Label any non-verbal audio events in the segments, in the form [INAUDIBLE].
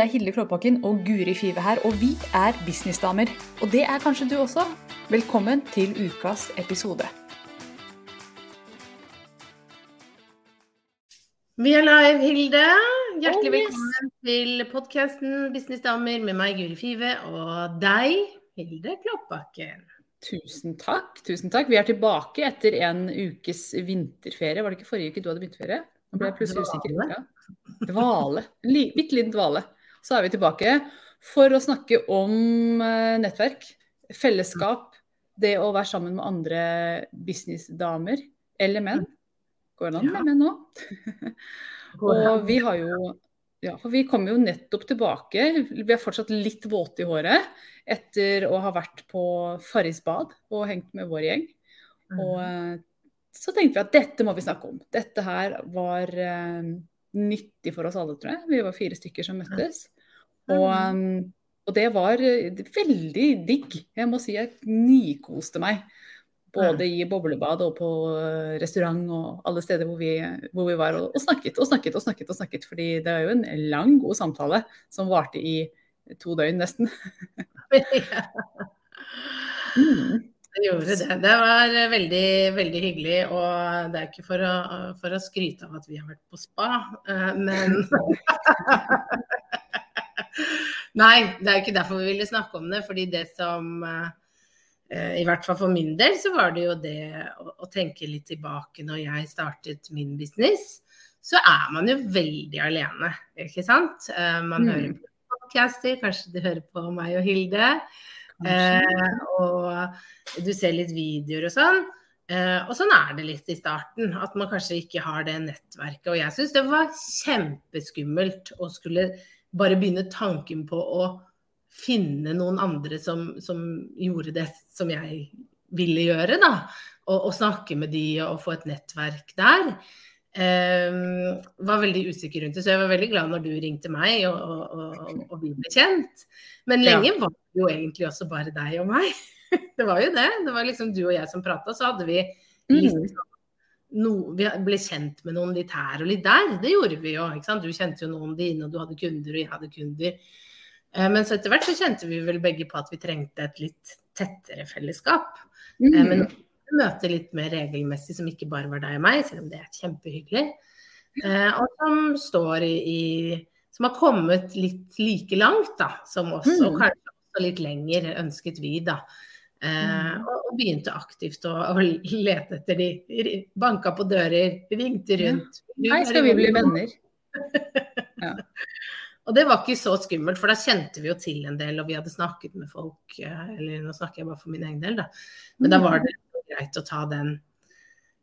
Det er Hilde Klåbakken og Guri Five her, og vi er businessdamer. Og det er kanskje du også. Velkommen til ukas episode. Vi er live, Hilde. Hjertelig Oh, yes. velkommen til podkasten Businessdamer med meg, Guri Five, og deg, Hilde Klåbakken. Tusen takk. tusen takk. Vi er tilbake etter en ukes vinterferie. Var det ikke forrige uke du hadde vinterferie? Nå ble jeg plutselig usikker. Dvale. Ja. Dvale. En Bitte liten dvale. Så er vi tilbake for å snakke om eh, nettverk, fellesskap, det å være sammen med andre businessdamer eller menn. Går det an med menn òg? Og vi har jo ja, for vi kommer jo nettopp tilbake. Vi er fortsatt litt våte i håret etter å ha vært på Farris bad og hengt med vår gjeng. Og eh, så tenkte vi at dette må vi snakke om. Dette her var uh, nyttig for oss alle, tror jeg. Vi var fire stykker som møttes. Og, eh, og det var eh, veldig digg. Jeg må si jeg nikoste meg. Både i boblebad og på eh, restaurant og alle steder hvor vi, hvor vi var. Og, og snakket og snakket og snakket. og snakket, fordi det er jo en lang, god samtale som varte i to døgn nesten. [LAUGHS] Mm. Det gjorde det. Det var eh, veldig, veldig hyggelig. Og det er ikke for å, for å skryte av at vi har vært på spa, eh, men [LAUGHS] [LAUGHS] Nei, det er ikke derfor vi ville snakke om det. Fordi det som eh, I hvert fall for min del så var det jo det å, å tenke litt tilbake når jeg startet min business. Så er man jo veldig alene, ikke sant? Eh, man Mm. hører på podcaster, kanskje du hører på meg og Hilde. Eh, og du ser litt videoer og sånn. Eh, og sånn er det litt i starten, at man kanskje ikke har det nettverket. Og jeg syns det var kjempeskummelt å skulle bare begynne tanken på å finne noen andre som, som gjorde det som jeg ville gjøre, da. Og, og snakke med de og få et nettverk der. Um, var veldig usikker rundt det, så jeg var veldig glad når du ringte meg og, og, og, vi ble kjent. Men Ja. lenge var det jo egentlig også bare deg og meg. [LAUGHS] Det var jo det. Det var liksom du og jeg som prata, så hadde vi litt Mm. sånn no, Vi ble kjent med noen litt her og litt der. Det gjorde vi jo. ikke sant? Du kjente jo noen dine, og du hadde kunder, og jeg hadde kunder. Eh, Men så etter hvert så kjente vi vel begge på at vi trengte et litt tettere fellesskap. Eh, Mm. Men møte litt mer regelmessig, som ikke bare var deg og meg, selv om det er kjempehyggelig. Eh, og som står i, Som har kommet litt like langt da, som oss, og Mm. kanskje også litt lenger, ønsket vi, da. Eh, Mm. og, og begynte aktivt å, å lete etter de. Banka på dører, ringte Ja. rundt. Ja. Hei, skal vi bli venner? venner? Og det var ikke så skummelt, for da kjente vi jo til en del, og vi hadde snakket med folk. eh, Eller nå snakker jeg bare for min egen del, da. Men da Mm. var det greit å ta den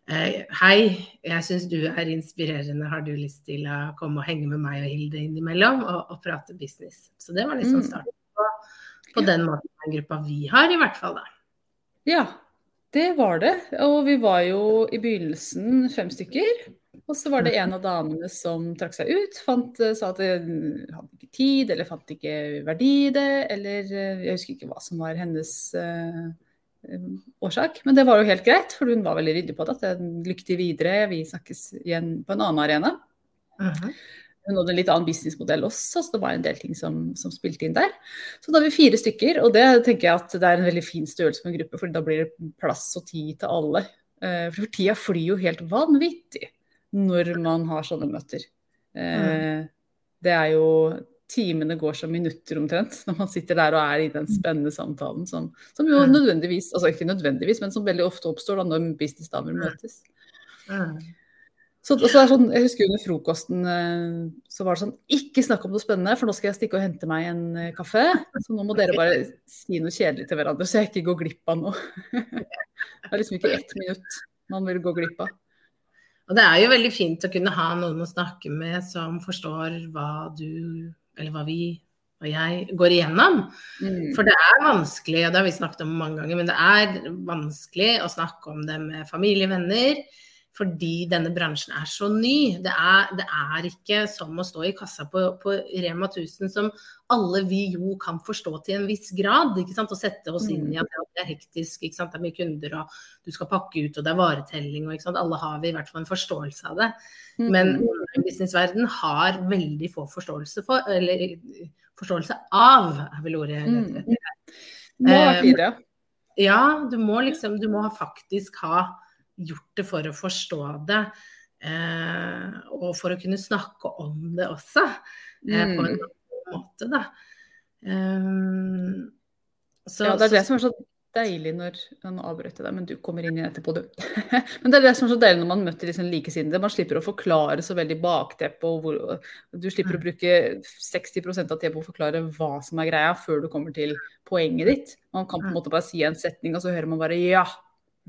eh, Hei, jeg syns du er inspirerende. Har du lyst til å komme og henge med meg og Hilde innimellom og, og prate business? Så det var liksom Mm. starten på, den måten den gruppa vi har, i hvert fall, da. Ja, det var det. Og vi var jo i begynnelsen fem stykker. Og så var det en av damene som trakk seg ut, fant, sa at hun hadde ikke tid, eller fant ikke verdi i det, eller eh, jeg husker ikke hva som var hennes eh, eh, årsak. Men det var jo helt greit, for hun var veldig ryddig på det. At det- lykke til videre, vi snakkes igjen på en annen arena. Mhm. Hun hadde en litt annen businessmodell også, så det var en del ting som, som spilte inn der. Så da er vi fire stykker, og det tenker jeg at det er en veldig fin størrelse på en gruppe, for da blir det plass og tid til alle. Eh, For tida flyr jo helt vanvittig når man har sånne møter. Mm. Det er jo Timene går som minutter omtrent når man sitter der og er i den spennende samtalen som, som jo Mm. nødvendigvis, altså ikke nødvendigvis, men som veldig ofte oppstår da når businessdamer møtes. Mhm. Så, så er sånn, jeg husker under frokosten eh, så var det sånn Ikke snakk om noe spennende, for nå skal jeg stikke og hente meg en eh, kaffe. Så nå må dere bare si noe kjedelig til hverandre, så jeg ikke går glipp av noe. [LAUGHS] Det er liksom ikke ett minutt man vil gå glipp av. Og det er jo veldig fint å kunne ha noen å snakke med som forstår hva du, eller hva vi og jeg går igjennom. Mm. For det er vanskelig, og det har vi snakket om mange ganger, men det er vanskelig å snakke om det med familie, venner. Fordi denne bransjen er så ny. Det er, det er ikke som å stå i kassa på, på, Rema 1000 som alle vi jo kan forstå til en viss grad. ikke sant? Og sette oss inn i mm. at det er hektisk, ikke sant? det er mye kunder og du skal pakke ut og det er varetelling. og ikke sant? Alle har vi i hvert fall en forståelse av det. Mm. Men businessverden har veldig få forståelse for, eller forståelse av, er vel ordet etter. Må ha Ja, du må liksom, du må faktisk ha gjort det for å forstå det. Eh, og for å kunne snakke om det også, eh, på en mm. måte, da. Um, så, ja, det er det som er så deilig når Nå avbrøt jeg deg, men du kommer inn igjen etterpå, du. [LAUGHS] men det er det som er så deilig når man møter liksom likesinnede. Man slipper å forklare så veldig bakteppe. og hvor, Du slipper å bruke 60% av tida på å forklare hva som er greia, før du kommer til poenget ditt. Man kan på en måte bare si en setning, og så hører man bare ja,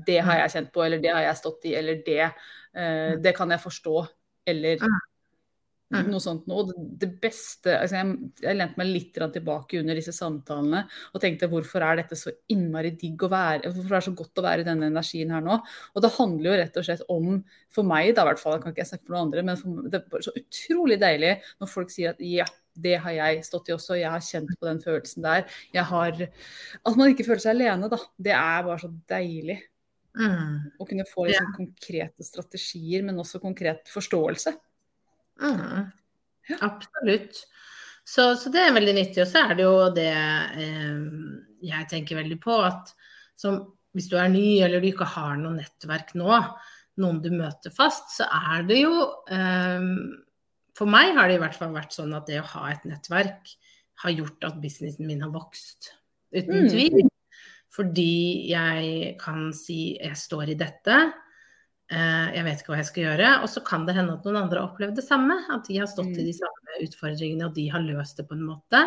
det har jeg kjent på, eller det har jeg stått i, eller det, uh, det kan jeg forstå, eller noe sånt noe. Det beste altså Jeg, jeg lente meg litt tilbake under disse samtalene og tenkte hvorfor er dette så innmari digg å være Hvorfor er det så godt å være i denne energien her nå? Og det handler jo rett og slett om, for meg da i hvert fall, jeg kan ikke snakke for noen andre, men for, det er så utrolig deilig når folk sier at ja, det har jeg stått i også, jeg har kjent på den følelsen der. Jeg har At man ikke føler seg alene, da. Det er bare så deilig. Mm. Og kunne få liksom, ja. konkrete strategier, men også konkret forståelse. Mm. Ja. Absolutt. Så, så, det er veldig nyttig. Og så er det jo det eh, jeg tenker veldig på, at som, hvis du er ny eller du ikke har noe nettverk nå, noen du møter fast, så er det jo eh, For meg har det i hvert fall vært sånn at det å ha et nettverk har gjort at businessen min har vokst. Uten mm. tvil. Fordi jeg kan si jeg står i dette, eh, jeg vet ikke hva jeg skal gjøre. Og så kan det hende at noen andre har opplevd det samme. At de har stått i de mm. samme utfordringene og de har løst det på en måte.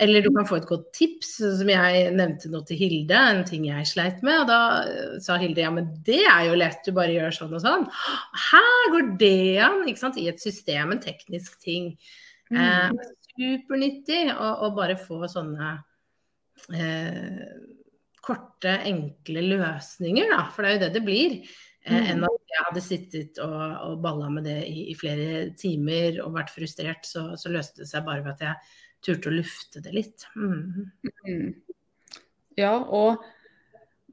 Eller du kan få et godt tips, som jeg nevnte nå til Hilde, en ting jeg sleit med. Og da eh, sa Hilde ja, men det er jo lett, du bare gjør sånn og sånn. Her går det an? Ikke sant? I et system, en teknisk ting. Eh, mm. supernyttig å bare få sånne eh, korte, enkle løsninger, da. For det er jo det det blir. Eh, mm. Enn at jeg hadde sittet og, og balla med det i, i, flere timer og vært frustrert. Så, så, løste det seg bare ved at jeg turte å lufte det litt. Mm. Mm. Ja, og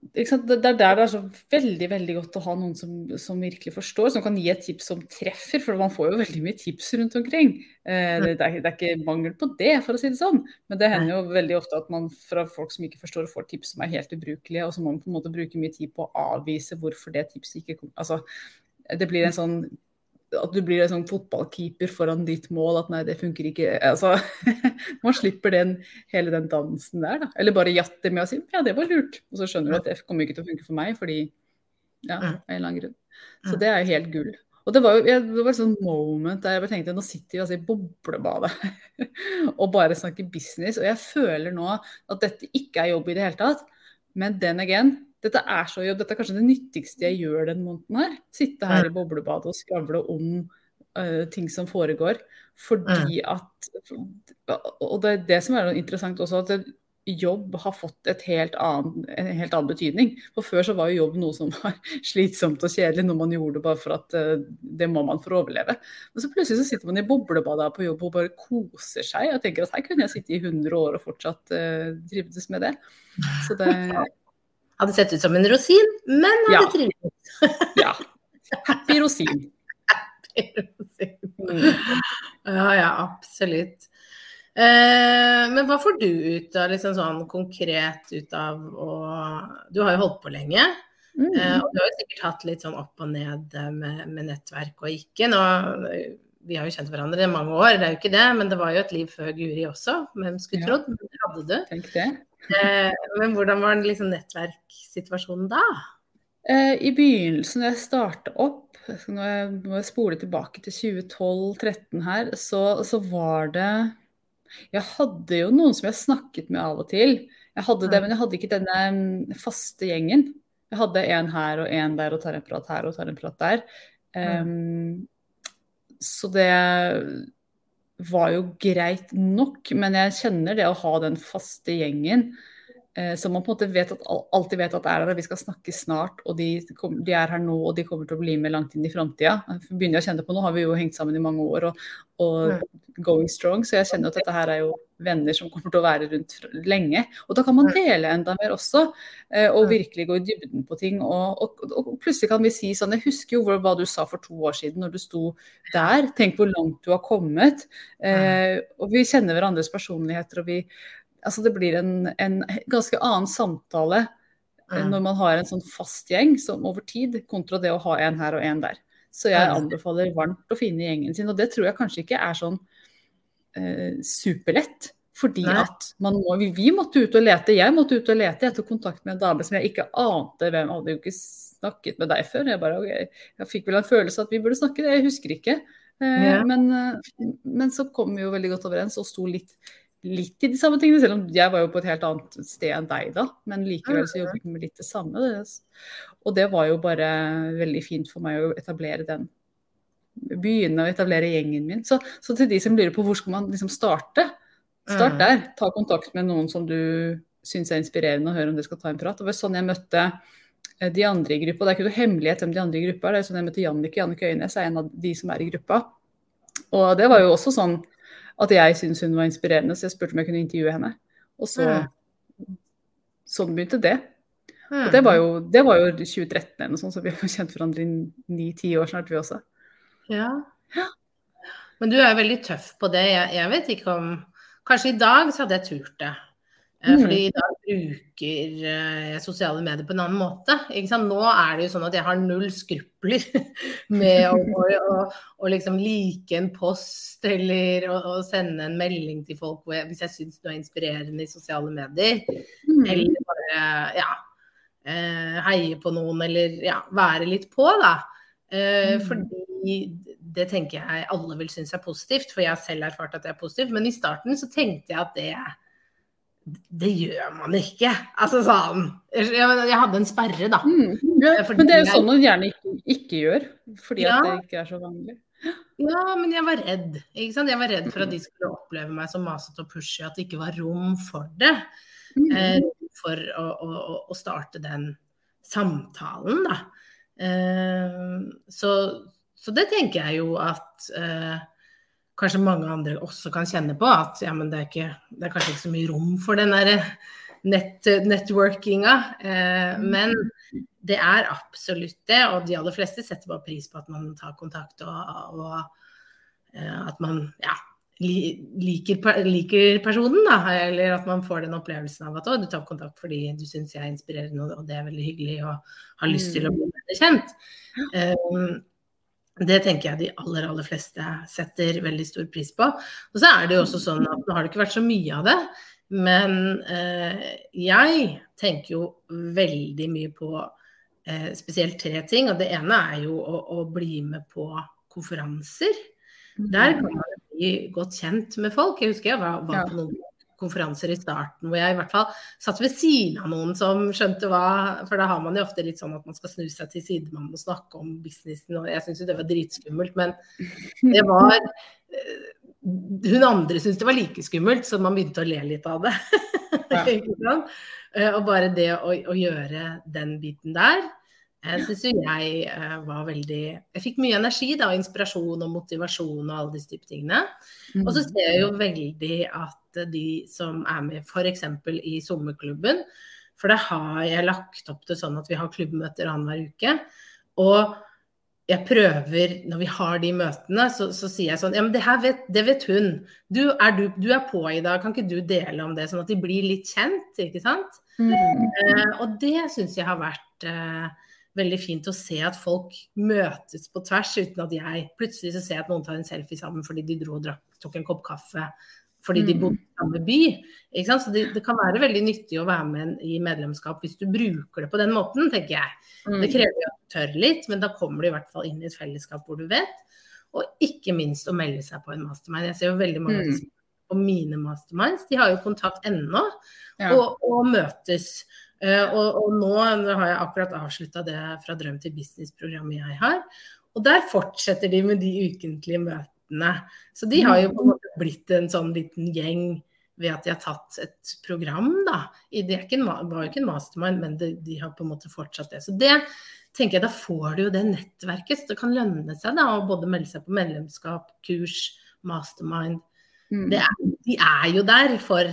det er der det er så veldig veldig godt å ha noen som, som, virkelig forstår, som kan gi et tips som treffer. For man får jo veldig mye tips rundt omkring. Eh, det, det, er, det, er, ikke mangel på det, for å si det sånn. Men det hender jo veldig ofte at man fra folk som ikke forstår, får tips som er helt ubrukelige, og så må man på en måte bruke mye tid på å avvise hvorfor det tipset ikke kom. Altså, det blir en sånn at du blir en sånn fotballkeeper foran ditt mål, at nei, det funker ikke. Altså, [LAUGHS] man slipper den, hele den dansen der, da. Eller bare jatter med å si ja, det var lurt. Og så skjønner du at det kommer ikke til å funke for meg, fordi ja, av en eller annen grunn. Så det er jo helt gull. Og det var jo det var et sånn moment der jeg bare tenkte nå sitter vi altså i boblebadet [LAUGHS] og bare snakker business. Og jeg føler nå at dette ikke er jobb i det hele tatt. Men den again, dette er så jobb. Dette er kanskje det nyttigste jeg gjør den måneden her. Sitte her i boblebadet og skravle om uh, ting som foregår. Fordi at Og det er det som er interessant også, at jobb har fått helt annen, en helt annen betydning. For Før så var jo jobb noe som var [LAUGHS] slitsomt og kjedelig, når man gjorde bare for at uh, det må man for å overleve. Men så plutselig så sitter man i boblebadet på jobb og bare koser seg. Og tenker at her kunne jeg sitte i 100 år og fortsatt uh, trivdes med det. Så det hadde sett ut som en rosin, men hadde ja. trivdes. ja. Happy rosin. Happy rosin. Mm. Ja, ja, absolutt. Eh, men hva får du ut av liksom sånn konkret ut av å Du har jo holdt på lenge. Mm. Eh, og du har jo sikkert hatt litt sånn opp og ned med, med nettverk og ikke. Nå, vi har jo kjent hverandre i mange år, det er jo ikke det, men det var jo et liv før Guri også. Hvem skulle trodd? Men det hadde du. Tenk det. Eh, men hvordan var liksom nettverkssituasjonen da? Eh, I begynnelsen, da jeg starta opp, når jeg, når jeg spoler tilbake til 2012-2013 her, så, så, var det Jeg hadde jo noen som jeg snakket med av og til. Jeg hadde det, men jeg hadde ikke denne mm, faste gjengen. Jeg hadde en her og en der og tar en prat her og tar en prat der. Um, så det var jo greit nok, men jeg kjenner det å ha den faste gjengen som man på en måte vet at, alltid vet at er der, og vi skal snakke snart, og de, de, er her nå og de kommer til å bli med langt inn i framtida. Begynner jeg å kjenne på Nå har vi jo hengt sammen i mange år og, og going strong, så jeg kjenner at dette her er jo venner som kommer til å være rundt lenge. Og da kan man dele enda mer også, eh, og virkelig gå i dybden på ting. Og, og, og plutselig kan vi si sånn Jeg husker jo hva du sa for to år siden når du sto der. Tenk hvor langt du har kommet. Eh, og vi kjenner hverandres personligheter, og vi altså det blir en, en, ganske annen samtale mm. når man har en sånn fast gjeng som over tid, kontra det å ha en her og en der. Så jeg anbefaler varmt å finne gjengen sin. Og det tror jeg kanskje ikke er sånn eh, superlett. Fordi Nei. at man må, vi, vi, måtte ut og lete. Jeg måtte ut og lete etter kontakt med en dame som jeg ikke ante hvem. Hadde jo ikke snakket med deg før. Jeg, bare, okay, jeg fikk vel en følelse at vi burde snakke, jeg husker ikke. Eh, ja. men, eh, men, så kom vi jo veldig godt overens og sto litt litt i de samme tingene, selv om jeg var jo på et helt annet sted enn deg da. Men likevel så jobbet vi med litt det samme. Og det var jo bare veldig fint for meg å etablere den. Begynne å etablere gjengen min. Så, så til de som lurer på hvor skal man liksom starte, start der. Ta kontakt med noen som du syns er inspirerende, og høre om dere skal ta en prat. Det var sånn jeg møtte eh, de andre i gruppa. Det er ikke noe hemmelighet hvem de andre i gruppa er. Det er sånn jeg møtte Jannicke. Jannicke Øynes er en av de som er i gruppa. Og det var jo også sånn at jeg syntes hun var inspirerende, så jeg spurte om jeg kunne intervjue henne. Og så Sånn begynte det. Og det var, jo, det var jo 2013 eller noe sånt, så vi har kjent hverandre i ni-ti år snart, vi også. Ja. Men du er veldig tøff på det. Jeg, jeg vet ikke om Kanskje i dag så hadde jeg turt det. Eh, mm. Fordi i dag bruker uh, sosiale medier på en annen måte. Nå er det jo sånn at jeg har null skrupler [LAUGHS] med å, å, å, å liksom like en post eller å, sende en melding til folk hvis jeg syns du er inspirerende i sosiale medier. Mm. Eller bare ja, uh, heie på noen eller ja, være litt på, da. Uh, mm. Fordi det tenker jeg alle vil synes er positivt, for jeg har selv erfart at det er positivt. Men i starten så tenkte jeg at det er det gjør man ikke. Altså sånn Jeg, hadde en sperre, da. Mm, ja, men det er jo sånn man gjerne ikke, ikke gjør, fordi ja. at det ikke er så vanlig. Ja, men jeg var redd. Ikke sant? Jeg var redd for at de skulle oppleve meg som masete og pushy, at det ikke var rom for det. Mm. Eh, for å, å, å, starte den samtalen, da. Eh, så, så, det tenker jeg jo at eh, kanskje mange andre også kan kjenne på. At ja, det, er ikke, det, er kanskje ikke så mye rom for den der nett, networkinga. Eh, mm. men det er absolutt det, og de aller fleste setter bare pris på at man tar kontakt, og, og eh, at man ja, liker, liker, personen, da. Eller at man får den opplevelsen av at å, du tar kontakt fordi du syns jeg er inspirerende, og det er veldig hyggelig, og har lyst til å bli bedre kjent. Um, det tenker jeg de aller, aller fleste setter veldig stor pris på. Og så er det jo også sånn at nå har det ikke vært så mye av det, men eh, jeg tenker jo veldig mye på eh, spesielt tre ting. Og det ene er jo å, å bli med på konferanser. Der kan man bli godt kjent med folk. Jeg husker jeg var, var på noen konferanser i starten hvor jeg i hvert fall satt ved siden av noen som skjønte hva For da har man jo ofte litt sånn at man skal snu seg til sidemannen og snakke om businessen, og jeg syns jo det var dritskummelt, men det var eh, Hun andre syntes det var like skummelt, så man begynte å le litt av det. [LAUGHS] Ja. Eh, og bare det å, å gjøre den biten der jeg syns jo jeg var veldig Jeg fikk mye energi da, inspirasjon og motivasjon og alle disse type tingene. Mm. Og så ser jeg jo veldig at de som er med f.eks. i sommerklubben, for da har jeg lagt opp til sånn at vi har klubbmøter annenhver uke. Og jeg prøver, når vi har de møtene, så, så sier jeg sånn Ja, men det her vet, det vet hun. Du er, du, du er, på i dag, kan ikke du dele om det? Sånn at de blir litt kjent, ikke sant? Mm. Eh, og det syns jeg har vært uh, veldig fint å se at folk møtes på tvers, uten at jeg plutselig så ser jeg at noen tar en selfie sammen fordi de dro og drakk, tok en kopp kaffe fordi de mm. bodde i samme by. Så det, det, kan være veldig nyttig å være med i medlemskap hvis du bruker det på den måten, tenker jeg. Mm. Det krever at du tør litt, men da kommer du i hvert fall inn i et fellesskap hvor du vet. Og ikke minst å melde seg på en mastermind. Jeg ser jo veldig mange mm. på mine masterminds. De har jo kontakt ennå, ja. og, og, møtes. Uh, og, og, nå, nå har jeg akkurat avslutta det fra Drøm til business-programmet jeg har. Og der fortsetter de med de ukentlige møtene. Så de har jo på en måte blitt en sånn liten gjeng ved at de har tatt et program, da. Det en, var jo ikke en mastermind, men de, de, har på en måte fortsatt det. Så det tenker jeg, da får du jo det nettverket. Så det kan lønne seg da å både melde seg på medlemskap, kurs, mastermind. Mm. Er, de er jo der for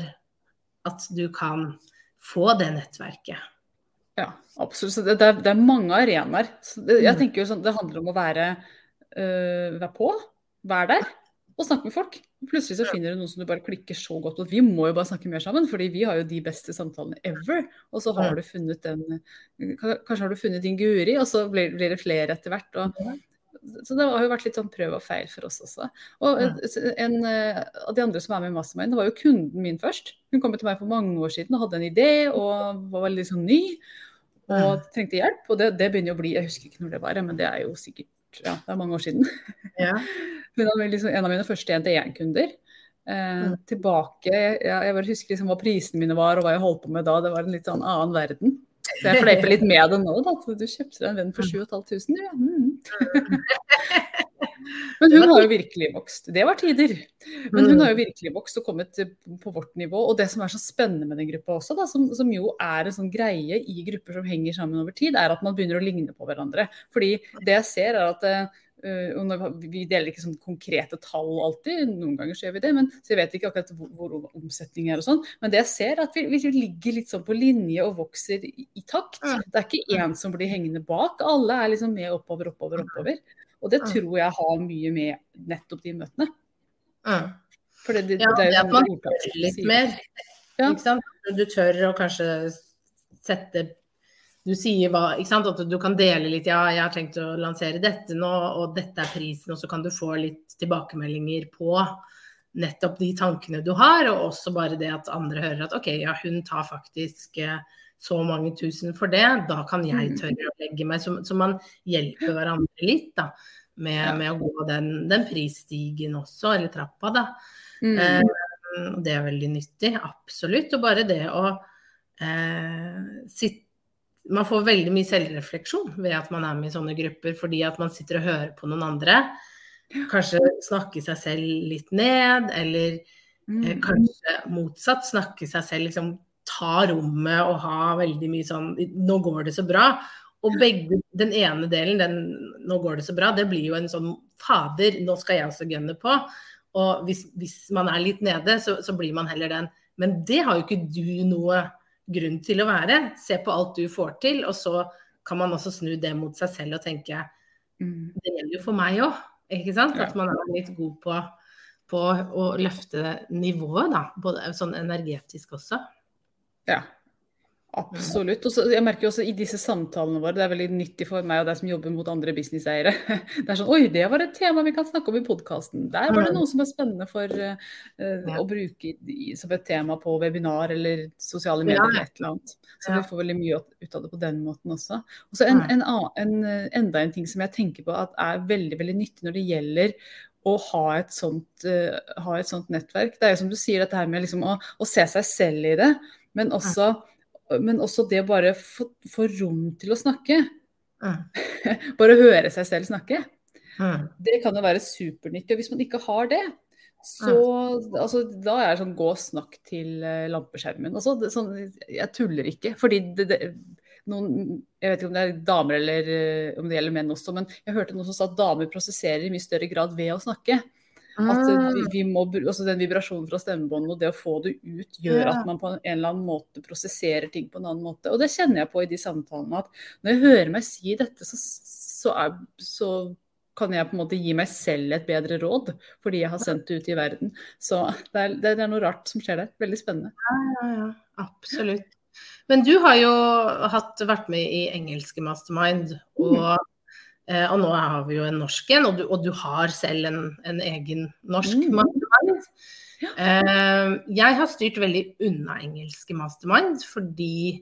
at du kan få det nettverket. Ja, absolutt. Så det, det, er, det er, mange arenaer. jeg mm. tenker jo sånn, Det handler om å være, øh, være på, være der og snakke med folk. Plutselig så finner du noen som du bare klikker så godt på. Vi må jo bare snakke mer sammen, fordi vi har jo de beste samtalene ever. Og så har du funnet den Kanskje har du funnet din Guri, og så blir, blir det flere etter hvert. Og, så det har jo vært litt sånn prøv og feil for oss også. Og en av de andre som er med i Mastermind, var jo kunden min først. Hun kom til meg for mange år siden og hadde en idé og var veldig sånn ny. Og trengte hjelp. Og det, det begynner å bli Jeg husker ikke når det var, men det er jo sikkert ja, det er mange år siden. Ja. [LAUGHS] Hun var liksom en av mine første 1-til-1-kunder. Eh, mm. Tilbake ja, Jeg bare husker liksom hva prisene mine var og hva jeg holdt på med da. Det var en litt sånn annen verden. Så jeg fleiper litt med det nå, da. Du kjøpte deg en venn for 7500, ja. Mm. [LAUGHS] Men hun har jo virkelig vokst. Det var tider. Men hun har jo mm. virkelig vokst og kommet på vårt nivå. Og det som er så spennende med den gruppa også, da, som, som, jo er en sånn greie i grupper som henger sammen over tid, er at man begynner å ligne på hverandre. Fordi det jeg ser er at Uh, vi deler ikke sånn konkrete tall alltid, noen ganger så gjør vi det. Men, så jeg vet ikke akkurat hvor, hvor omsetning er og sånn. Men det jeg ser, er at vi, vi, ligger litt sånn på linje og vokser i, i takt. Det er ikke én som blir hengende bak. Alle er liksom med oppover, oppover, oppover. Og det tror jeg har mye med nettopp de møtene. Mm. For det, det, ja, det, er jo sånn at man tør litt mer. Ja. Du tør å kanskje sette Du sier hva ikke sant? At du kan dele litt Ja, jeg har tenkt å lansere dette nå, og dette er prisen. Og så kan du få litt tilbakemeldinger på nettopp de tankene du har, og også bare det at andre hører at OK, ja, hun tar faktisk eh, så mange tusen for det, da kan jeg mm. tørre å legge meg. Så, så man hjelper hverandre litt da, med, med å gå den, den, prisstigen også, eller trappa, da. Mm. Eh, det er veldig nyttig, absolutt. Og bare det å eh, sitte Man får veldig mye selvrefleksjon ved at man er med i sånne grupper, fordi at man sitter og hører på noen andre. Kanskje snakke seg selv litt ned, eller eh, mm. kanskje motsatt, snakke seg selv liksom ta rommet og ha veldig mye sånn Nå går det så bra. Og begge, den ene delen, den 'nå går det så bra', det blir jo en sånn Fader, nå skal jeg også gunne på. Og hvis, hvis man er litt nede, så, så, blir man heller den. Men det har jo ikke du noe grunn til å være. Se på alt du får til, og så kan man også snu det mot seg selv og tenke mm. det gjelder jo for meg òg. Ikke sant? At man er litt god på, på å løfte nivået, da. Både sånn energetisk også. Ja, absolutt. Også, jeg merker også i disse samtalene våre, det er veldig nyttig for meg og deg som jobber mot andre businesseiere. [LAUGHS] Det er sånn Oi, det var et tema vi kan snakke om i podkasten. Der var det noe som er spennende for uh, å bruke som et tema på webinar eller sosiale medier eller et eller annet. Så vi får veldig mye ut av det på den måten også. Og så en, en, en, enda en ting som jeg tenker på at er veldig, veldig nyttig når det gjelder å ha et, sånt, uh, ha et sånt nettverk. Det er jo som du sier, dette her med liksom å, å se seg selv i det. Men også, men også det å bare få, få, rom til å snakke. [LAUGHS] bare høre seg selv snakke. Det kan jo være supernyttig. Og hvis man ikke har det, så altså, da er det sånn gå og snakk til uh, lampeskjermen. Altså, det, sånn, jeg tuller ikke. Fordi det, det, noen, jeg vet ikke om det er damer eller uh, om det gjelder menn også, men jeg hørte noen som sa at damer prosesserer i mye større grad ved å snakke. At vi, vi må, altså Den vibrasjonen fra stemmebåndet og det å få det ut, gjør at man på en eller annen måte prosesserer ting på en annen måte. Og det kjenner jeg på i de samtalene. At når jeg hører meg si dette, så, så, er, så kan jeg på en måte gi meg selv et bedre råd, fordi jeg har sendt det ut i verden. Så det er, det er noe rart som skjer der. Veldig spennende. Ja, ja, ja. Absolutt. Men du har jo hatt, vært med i engelske Mastermind. og mm Eh, og nå har vi jo en norsk en, og du, og du har selv en, en egen norsk mm. mastermind. Ja. Eh, jeg har styrt veldig unna engelske mastermind fordi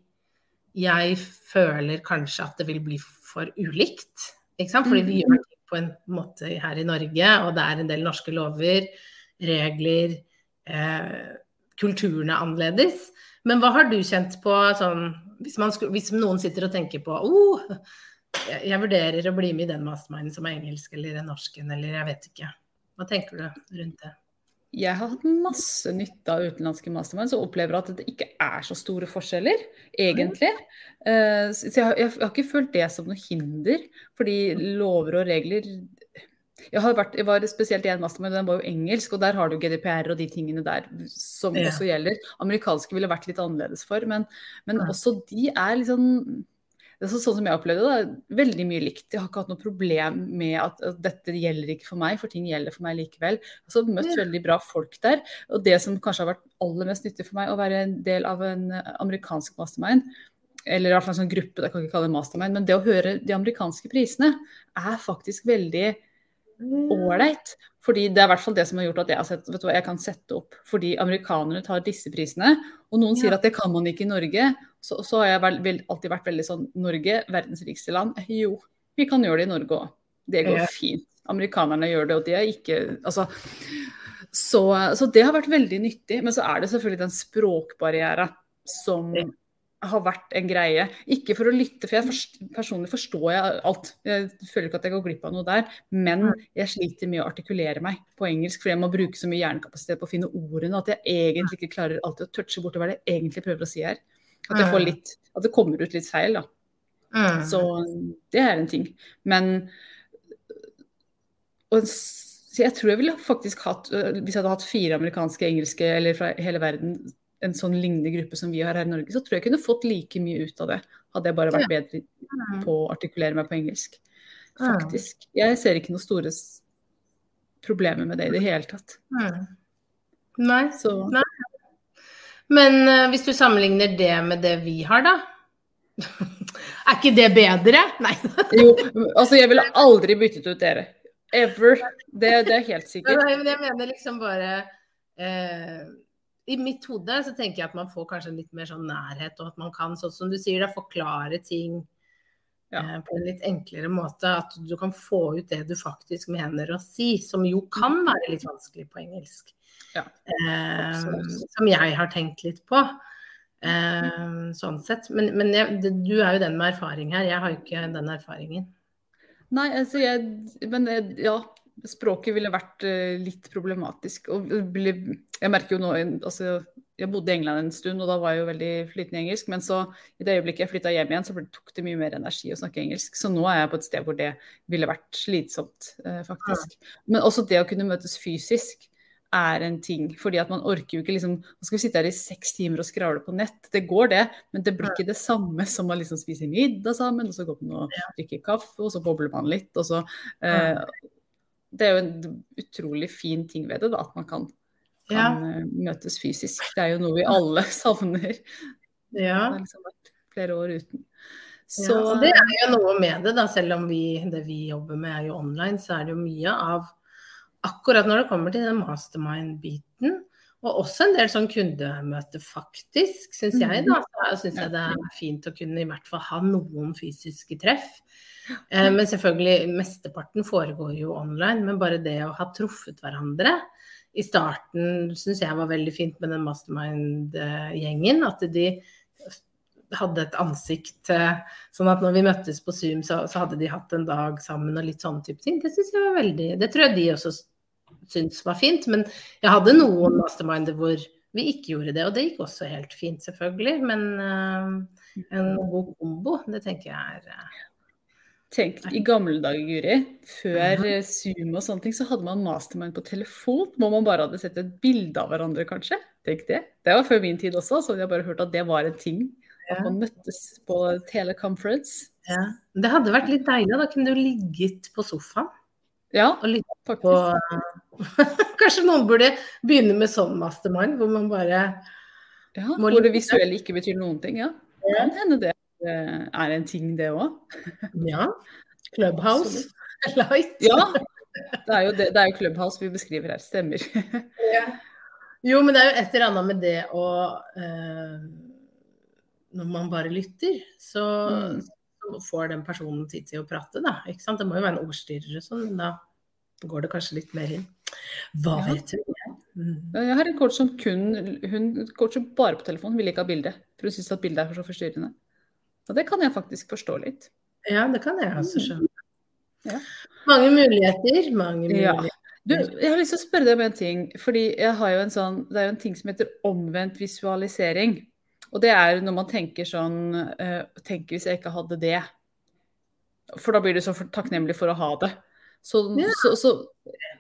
jeg føler kanskje at det vil bli for ulikt. Ikke sant? Fordi vi mm. gjør ting på en måte her i Norge, og det er en del norske lover, regler, eh, kulturen er annerledes. Men hva har du kjent på sånn hvis, skulle, hvis noen sitter og tenker på oh, jeg vurderer å bli med i den masterminden som er engelsk eller er norsken, eller jeg vet ikke. Hva tenker du rundt det? jeg har hatt masse nytte av utenlandske masterminds og opplever at det ikke er så store forskjeller, egentlig. Uh, så jeg har, jeg har, ikke følt det som noe hinder, fordi lover og regler jeg, har vært, jeg var spesielt i en mastermind, den var jo engelsk, og der har du GDPR og de tingene der som ja. også gjelder. Amerikanske ville vært litt annerledes for, men, men ja. også de er liksom det er sånn som jeg opplevde det, veldig mye likt. Jeg har ikke hatt noe problem med at, at dette gjelder ikke for meg, for ting gjelder for meg likevel. Altså møtt ja. veldig bra folk der. Og det som kanskje har vært aller mest nyttig for meg, å være en del av en amerikansk mastermind, eller i hvert fall en sånn gruppe, det kan ikke kalle det mastermind, men det å høre de amerikanske prisene er faktisk veldig ålreit. Fordi det er i hvert fall det som har gjort at jeg har sett, vet du hva, jeg kan sette opp. Fordi amerikanerne tar disse prisene, og noen ja. sier at det kan man ikke i Norge. Så, så har jeg vel, vel, alltid vært veldig sånn Norge, verdens rikeste land. Jo, vi kan gjøre det i Norge òg. Det går ja. fint. Amerikanerne gjør det, og de er ikke Altså. Så, så, det har vært veldig nyttig. Men så er det selvfølgelig den språkbarrieren som har vært en greie. Ikke for å lytte, for jeg forst, personlig forstår jeg alt. Jeg føler ikke at jeg går glipp av noe der. Men jeg sliter med å artikulere meg på engelsk, fordi jeg må bruke så mye hjernekapasitet på å finne ordene at jeg egentlig ikke klarer alltid å touche borti hva det egentlig prøver å si her. At, får litt, at det kommer ut litt feil, da. Så det er en ting. Men og, jeg tror jeg ville faktisk hatt, hvis jeg hadde hatt fire amerikanske, engelske eller fra hele verden en sånn lignende gruppe som vi har her i Norge, så tror jeg jeg kunne fått like mye ut av det. Hadde jeg bare vært bedre mm. på å artikulere meg på engelsk. Faktisk. Jeg ser ikke noen store problemer med det i det hele tatt. Mm. Nei. Så. Nei. Men uh, hvis du sammenligner det med det vi har, da? [LAUGHS] er ikke det bedre? [LAUGHS] Nei. jo, altså jeg ville aldri byttet ut dere. Ever. Det, det er helt [LAUGHS] sikkert. Nei, men jeg mener liksom bare uh, i mitt hode så tenker jeg at man får kanskje litt mer sånn nærhet, og at man kan, sånn som du sier, da, forklare ting ja. eh, på en litt enklere måte. At du kan få ut det du faktisk mener å si, som jo kan mm. være litt vanskelig på engelsk. Ja. Eh, som jeg har tenkt litt på. Eh, sånn sett. Men, men jeg, du er jo den med erfaring her, jeg har jo ikke den erfaringen. Nei, altså jeg Men ja, språket ville vært uh, litt problematisk. Og jeg merker jo nå altså, Jeg bodde i England en stund, og da var jeg jo veldig flytende i engelsk. Men så i det øyeblikket jeg flytta hjem igjen, så tok det mye mer energi å snakke engelsk. Så nå er jeg på et sted hvor det ville vært slitsomt, eh, faktisk. Men også det å kunne møtes fysisk er en ting. fordi at man orker jo ikke liksom Man skal sitte her i seks timer og skravle på nett. Det går det, men det blir ikke det samme som å liksom spise middag sammen, og så gå på noe, drikke kaffe, og så bobler man litt, og så eh, det er jo en utrolig fin ting ved det, da, at man kan, kan ja. Eh, møtes fysisk. Det er jo noe vi alle [LAUGHS] savner. Ja. Det liksom vært flere år uten. Så, ja, det er jo noe med det, da. Selv om vi, det vi jobber med er jo online, så er det jo mye av akkurat når det kommer til den mastermind-biten, og også en del sånn kundemøte, faktisk, syns jeg. da. Så syns jeg det er fint å kunne i hvert fall ha noen fysiske treff. Eh, men selvfølgelig, mesteparten foregår jo online. Men bare det å ha truffet hverandre i starten syns jeg var veldig fint med den mastermind-gjengen. At de hadde et ansikt sånn at når vi møttes på Zoom, så, så, hadde de hatt en dag sammen og litt sånne type ting. Det syns jeg var veldig Det tror jeg de også syntes var fint. Men jeg hadde noen masterminder hvor vi ikke gjorde det, og det gikk også helt fint, selvfølgelig. Men uh, en god kombo, det tenker jeg er uh, Tenk, I gamle dager, Guri, før Zoom og sånne ting, så hadde man mastermind på telefon. Hvor man bare hadde sett et bilde av hverandre, kanskje. Tenk det. Det var før min tid også, så jeg bare hørt at det var en ting. At man møttes på teleconference. Ja. Det hadde vært litt deilig. Da kunne du ligget på sofaen. Ja, faktisk. På... [LAUGHS] Kanskje noen burde begynne med sånn mastermind, hvor man bare Ja, hvor det visuelle ikke betyr noen ting. Ja, kan hende det er en ting, det òg. ja. Clubhouse [LAUGHS] Light. ja. Det er, jo det, det er jo Clubhouse vi beskriver her, stemmer. [LAUGHS] ja. Jo, men det er jo et eller annet med det å eh, Når man bare lytter, så, mm. så, får den personen tid til å prate, da. Ikke sant? Det må jo være en ordstyrer og sånn. Da går det kanskje litt mer inn. Hva ja. vet du? Mm. Jeg har en kort som kun hun coacher bare på telefonen vil ikke ha bilde. For hun syns at bildet er så forstyrrende. Og det kan jeg faktisk forstå litt. Ja, det kan jeg også skjønne. Ja. Mange muligheter. Mange muligheter. Ja. Du, jeg har lyst til å spørre deg om en ting. fordi en sånn, Det er jo en ting som heter omvendt visualisering. Og det er når man tenker sånn uh, Tenk hvis jeg ikke hadde det. For da blir du så takknemlig for å ha det. Så, ja. så, så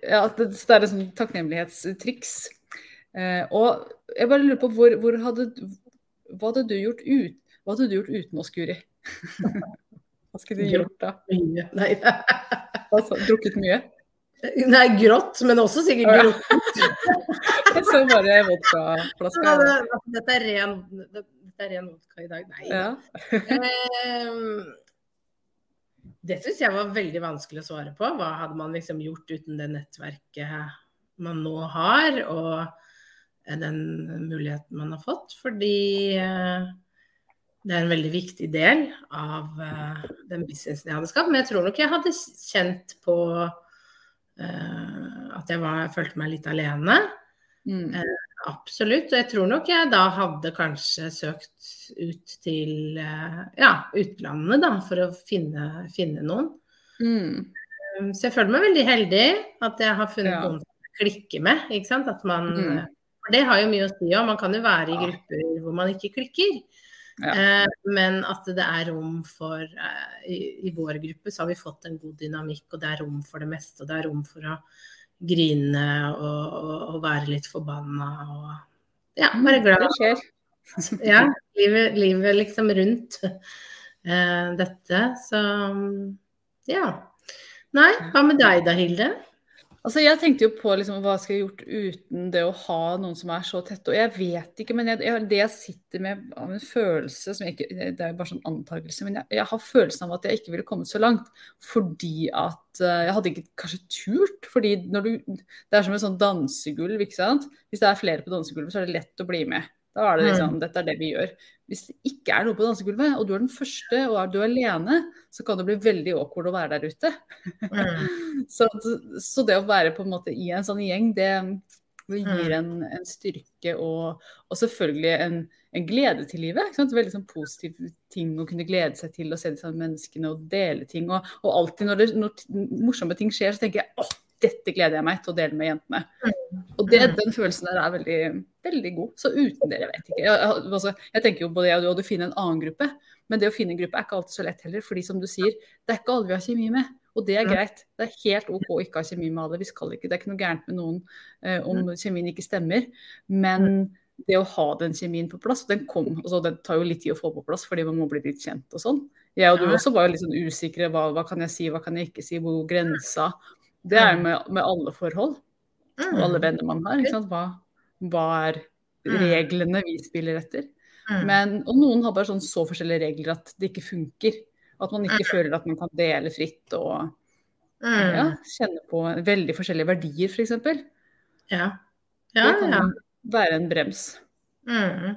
ja, det, det, er et sånn takknemlighetstriks. Uh, og jeg bare lurer på hvor, hvor hadde, hva hadde du gjort ut, hva hadde du gjort uten oss, Guri? [LAUGHS] hva skulle du gjort da? Mye. Nei. [LAUGHS] altså, drukket mye? Nei, grått, men også sikkert grått. [LAUGHS] jeg så bare vodkaflaska. Ja, dette, er ren, er ren vodka i dag. Nei. Ja. Ehm, det syns jeg var veldig vanskelig å svare på. Hva hadde man liksom gjort uten det nettverket man nå har, og den muligheten man har fått? Fordi eh, det er en veldig viktig del av uh, den businessen jeg hadde skapt. Men jeg tror nok jeg hadde kjent på uh, at jeg, var, jeg, følte meg litt alene. Mm. Uh, absolutt. Og jeg tror nok jeg da hadde kanskje søkt ut til ja, utlandet da, for å finne, finne noen. Mm. Så jeg føler meg veldig heldig at jeg har funnet ja. noen som klikker med. ikke sant? At man, mm. For det har jo mye å si òg. Man kan jo være i grupper hvor man ikke klikker. Ja. Eh, men at det er rom for eh, i, i, vår gruppe så har vi fått en god dynamikk, og det er rom for det meste. Og det er rom for å grine og, og, og være litt forbanna og ja, være glad. Det skjer. [LAUGHS] ja, livet, livet, liksom rundt eh, dette. Så ja. Nei, hva med deg da, Hilde? Altså, Jeg tenkte jo på liksom, hva skal jeg gjort uten det å ha noen som er så tette. Og jeg vet ikke, men jeg, jeg, det jeg sitter med av en følelse som jeg ikke, Det er jo bare sånn antakelse, men jeg, jeg, har følelsen av at jeg ikke ville kommet så langt. Fordi at uh, jeg hadde ikke kanskje turt. fordi når du, Det er som et sånn dansegulv, ikke sant. Hvis det er flere på dansegulvet, så er det lett å bli med. Da er det liksom, mm. dette er det vi gjør. Hvis det ikke er noe på dansegulvet, og du er den første, og er du alene, så kan det bli veldig awkward å være der ute. Mm. [LAUGHS] så, så, det å være på en måte i en sånn gjeng, det, det gir mm. en, en styrke og, og selvfølgelig en, en, glede til livet. Veldig sånn positiv ting å kunne glede seg til å se de samme menneskene og dele ting. Og, og alltid når, det, når morsomme ting skjer, så tenker jeg åh, dette gleder jeg meg til å dele med jentene. Mm. Og det, den følelsen der er veldig, veldig god. Så uten dere, vet ikke. Jeg, altså, jeg tenker jo på det og du finner en annen gruppe, men det å finne en gruppe er ikke alltid så lett heller. fordi som du sier, det er ikke alle vi har kjemi med. Og det er greit. Det er helt OK å ikke ha kjemi med alle. Vi skal ikke, det er ikke noe gærent med noen eh, om kjemien ikke stemmer. Men det å ha den kjemien på plass, den kom, altså, den tar jo litt tid å få på plass fordi man må bli litt kjent og sånn. Jeg og du også var jo litt sånn usikre. Hva, hva, kan jeg si, hva kan jeg ikke si? Hvor grensa? Det er med, med alle forhold. Og alle mm. venner man har. Hva, hva, er mm. reglene vi spiller etter? Mm. Men, og noen har bare sånn så forskjellige regler at det ikke funker. At man ikke føler at man kan dele fritt og ja, kjenne på veldig forskjellige verdier, f.eks. Ja. ja. Det kan være en brems. Mm.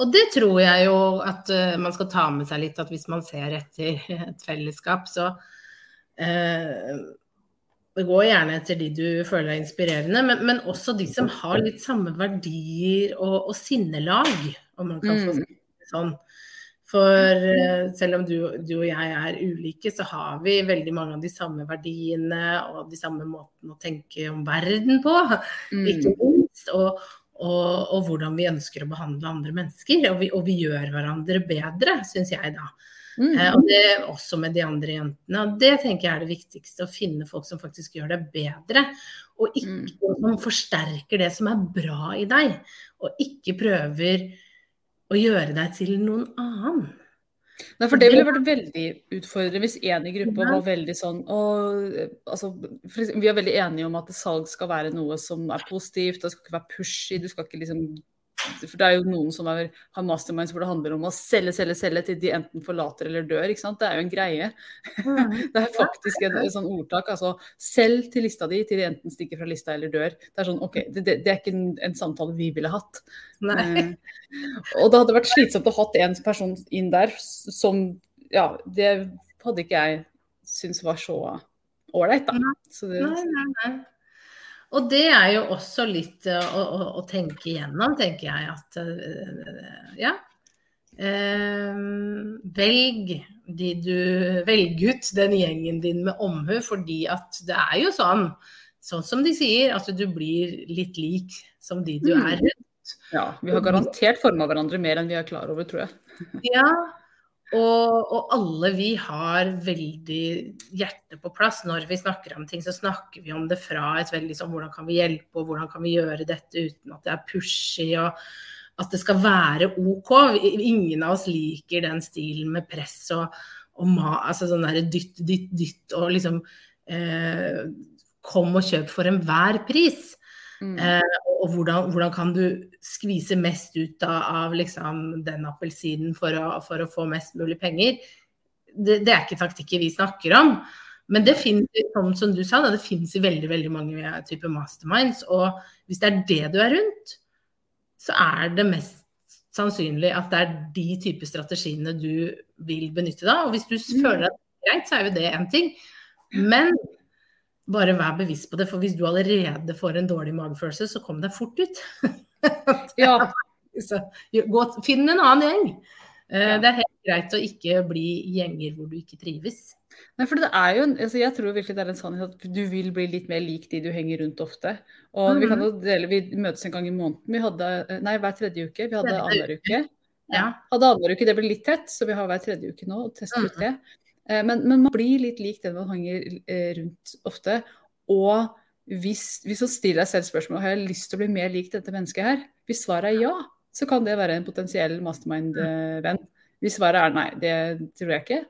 Og det tror jeg jo at uh, man skal ta med seg litt, at hvis man ser etter [LAUGHS] et fellesskap, så uh, Gå gjerne etter de du føler er inspirerende, men, men også de som har litt samme verdier og, og sinnelag, om man kan få si det sånn. For uh, selv om du, du, og jeg er ulike, så har vi veldig mange av de samme verdiene og de samme måtene å tenke om verden på. Mm. Ikke minst. Og, og, og, hvordan vi ønsker å behandle andre mennesker. Og vi, og vi gjør hverandre bedre, syns jeg da. Mm. Eh, og det også med de andre jentene. Og det tenker jeg er det viktigste. Å finne folk som faktisk gjør det bedre. Og ikke mm. som forsterker det som er bra i deg. Og ikke prøver å gjøre deg til noen annen. Nei, for Det ville vært veldig utfordrende hvis en i gruppa var veldig sånn og, altså, Vi er veldig enige om at salg skal være noe som er positivt, det skal ikke være pushy. Du skal ikke liksom for det er jo noen som er, har masterminds hvor det handler om å selge, selge, selge til de enten forlater eller dør. ikke sant? Det er jo en greie. Mm. [LAUGHS] det er faktisk en, sånn ordtak. altså Selg til lista di til de enten stikker fra lista eller dør. Det er sånn, ok, det, det, det er ikke en, en, samtale vi ville hatt. Eh, og det hadde vært slitsomt å ha en person inn der som Ja, det hadde ikke jeg syntes var så ålreit, da. Så det, nei, nei, nei. Og det er jo også litt eh, å, å, å tenke igjennom, tenker jeg at eh, ja. Eh, velg de du Velg ut den gjengen din med omhu, fordi at det er jo sånn sånn som de sier, at du blir litt lik som de du er rundt. Ja, vi har garantert forma hverandre mer enn vi er klar over, tror jeg. Ja, og, og, alle vi har veldig hjertet på plass. Når vi snakker om ting, så snakker vi om det fra et veldig sånn hvordan kan vi hjelpe, og hvordan kan vi gjøre dette uten at det er pushy, og at det skal være OK. Ingen av oss liker den stilen med press og, og ma, altså sånn derre dytt, dytt, dytt, og liksom eh, Kom og kjøp for enhver pris. Mm. Eh, og hvordan, hvordan, kan du skvise mest ut av, av liksom, den appelsinen for, for, å få mest mulig penger? Det, det, er ikke taktikker vi snakker om. Men det finnes, som, som du sa, det finnes i veldig veldig mange typer masterminds. Og hvis det er det du er rundt, så er det mest sannsynlig at det er de typer strategiene du vil benytte da. Og hvis du mm. føler at det er greit, så er jo det én ting. Men bare vær bevisst på det, for hvis du allerede får en dårlig magefølelse, så kom deg fort ut. [LAUGHS] ja. Så, gå, finn en annen gjeng. Ja. Det er helt greit å ikke bli gjenger hvor du ikke trives. Nei, for det er jo, altså Jeg tror virkelig det er en sannhet at du vil bli litt mer lik de du henger rundt ofte. Og mm. Vi kan jo dele, vi møtes en gang i måneden. Vi hadde, nei, hver tredje uke. Vi hadde annenhver uke. Ja. Hadde annenhver uke, det ble litt tett, så vi har hver tredje uke nå. og tester ut det. Eh, men, men, man blir litt lik den man henger eh, rundt ofte. Og hvis, hvis man stiller deg selv spørsmålet har jeg lyst til å bli mer lik dette mennesket her, hvis svaret er ja, så kan det være en potensiell mastermind-venn. Hvis svaret er nei, det tror jeg ikke.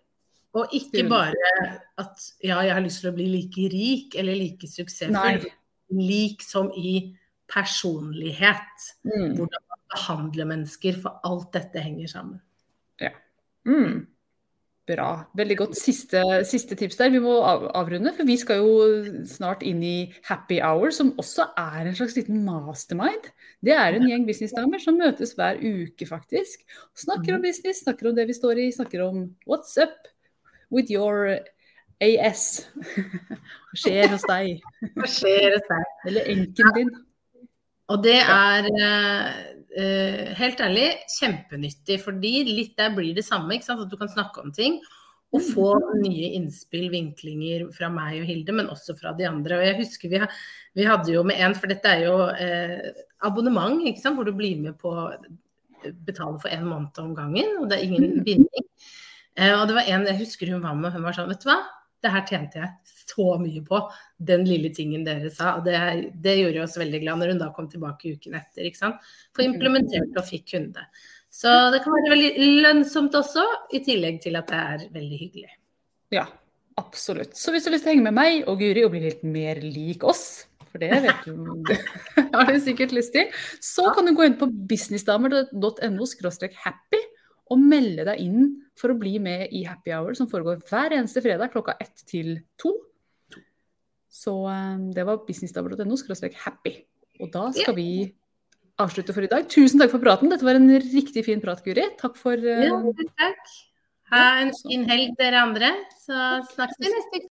Og ikke bare at ja, jeg har lyst til å bli like rik eller like suksessfull. Lik som i personlighet. Mm. Hvordan man behandler mennesker, for alt dette henger sammen. Ja. Mm. Bra. Veldig godt. Siste, siste, tips der. Vi må avrunde, for vi skal jo snart inn i happy hour, som også er en slags liten mastermind. Det er en gjeng businessdamer som møtes hver uke, faktisk. Snakker om mhm. business, snakker om det vi står i, snakker om what's up with your AS. Hva skjer hos deg? Hva skjer hos deg? Eller enken din. Og det er uh, helt ærlig kjempenyttig, fordi litt der blir det samme. ikke sant? At du kan snakke om ting og få nye innspill, vinklinger fra meg og Hilde, men også fra de andre. Og jeg husker vi, vi hadde jo med en, for dette er jo uh, abonnement, ikke sant? hvor du blir med på betaler for en måned om gangen, og det er ingen binding. Eh, og det var en jeg husker hun var med, hun var sånn, vet du hva, det her tjente jeg så mye på, den lille tingen dere sa. Og det, det gjorde oss veldig glad når hun da kom tilbake uken etter. ikke sant? For implementert og fikk kunde. Så det kan være veldig lønnsomt også, i tillegg til at det er veldig hyggelig. Ja, absolutt. Så hvis du har lyst til å henge med meg og Guri og bli litt mer lik oss, for det vet du [LAUGHS] har du sikkert lyst til, så kan du gå inn på businessdamer.no happy og melde deg inn for å bli med i happy hour som foregår hver eneste fredag klokka ett til to. Så eh, det var businessdamer.no happy. Og da skal vi avslutte for i dag. Tusen takk for praten. Dette var en riktig fin prat, Guri. Takk for uh... Ja, takk. Ha en fin helg, dere andre. Så snakkes vi neste uke.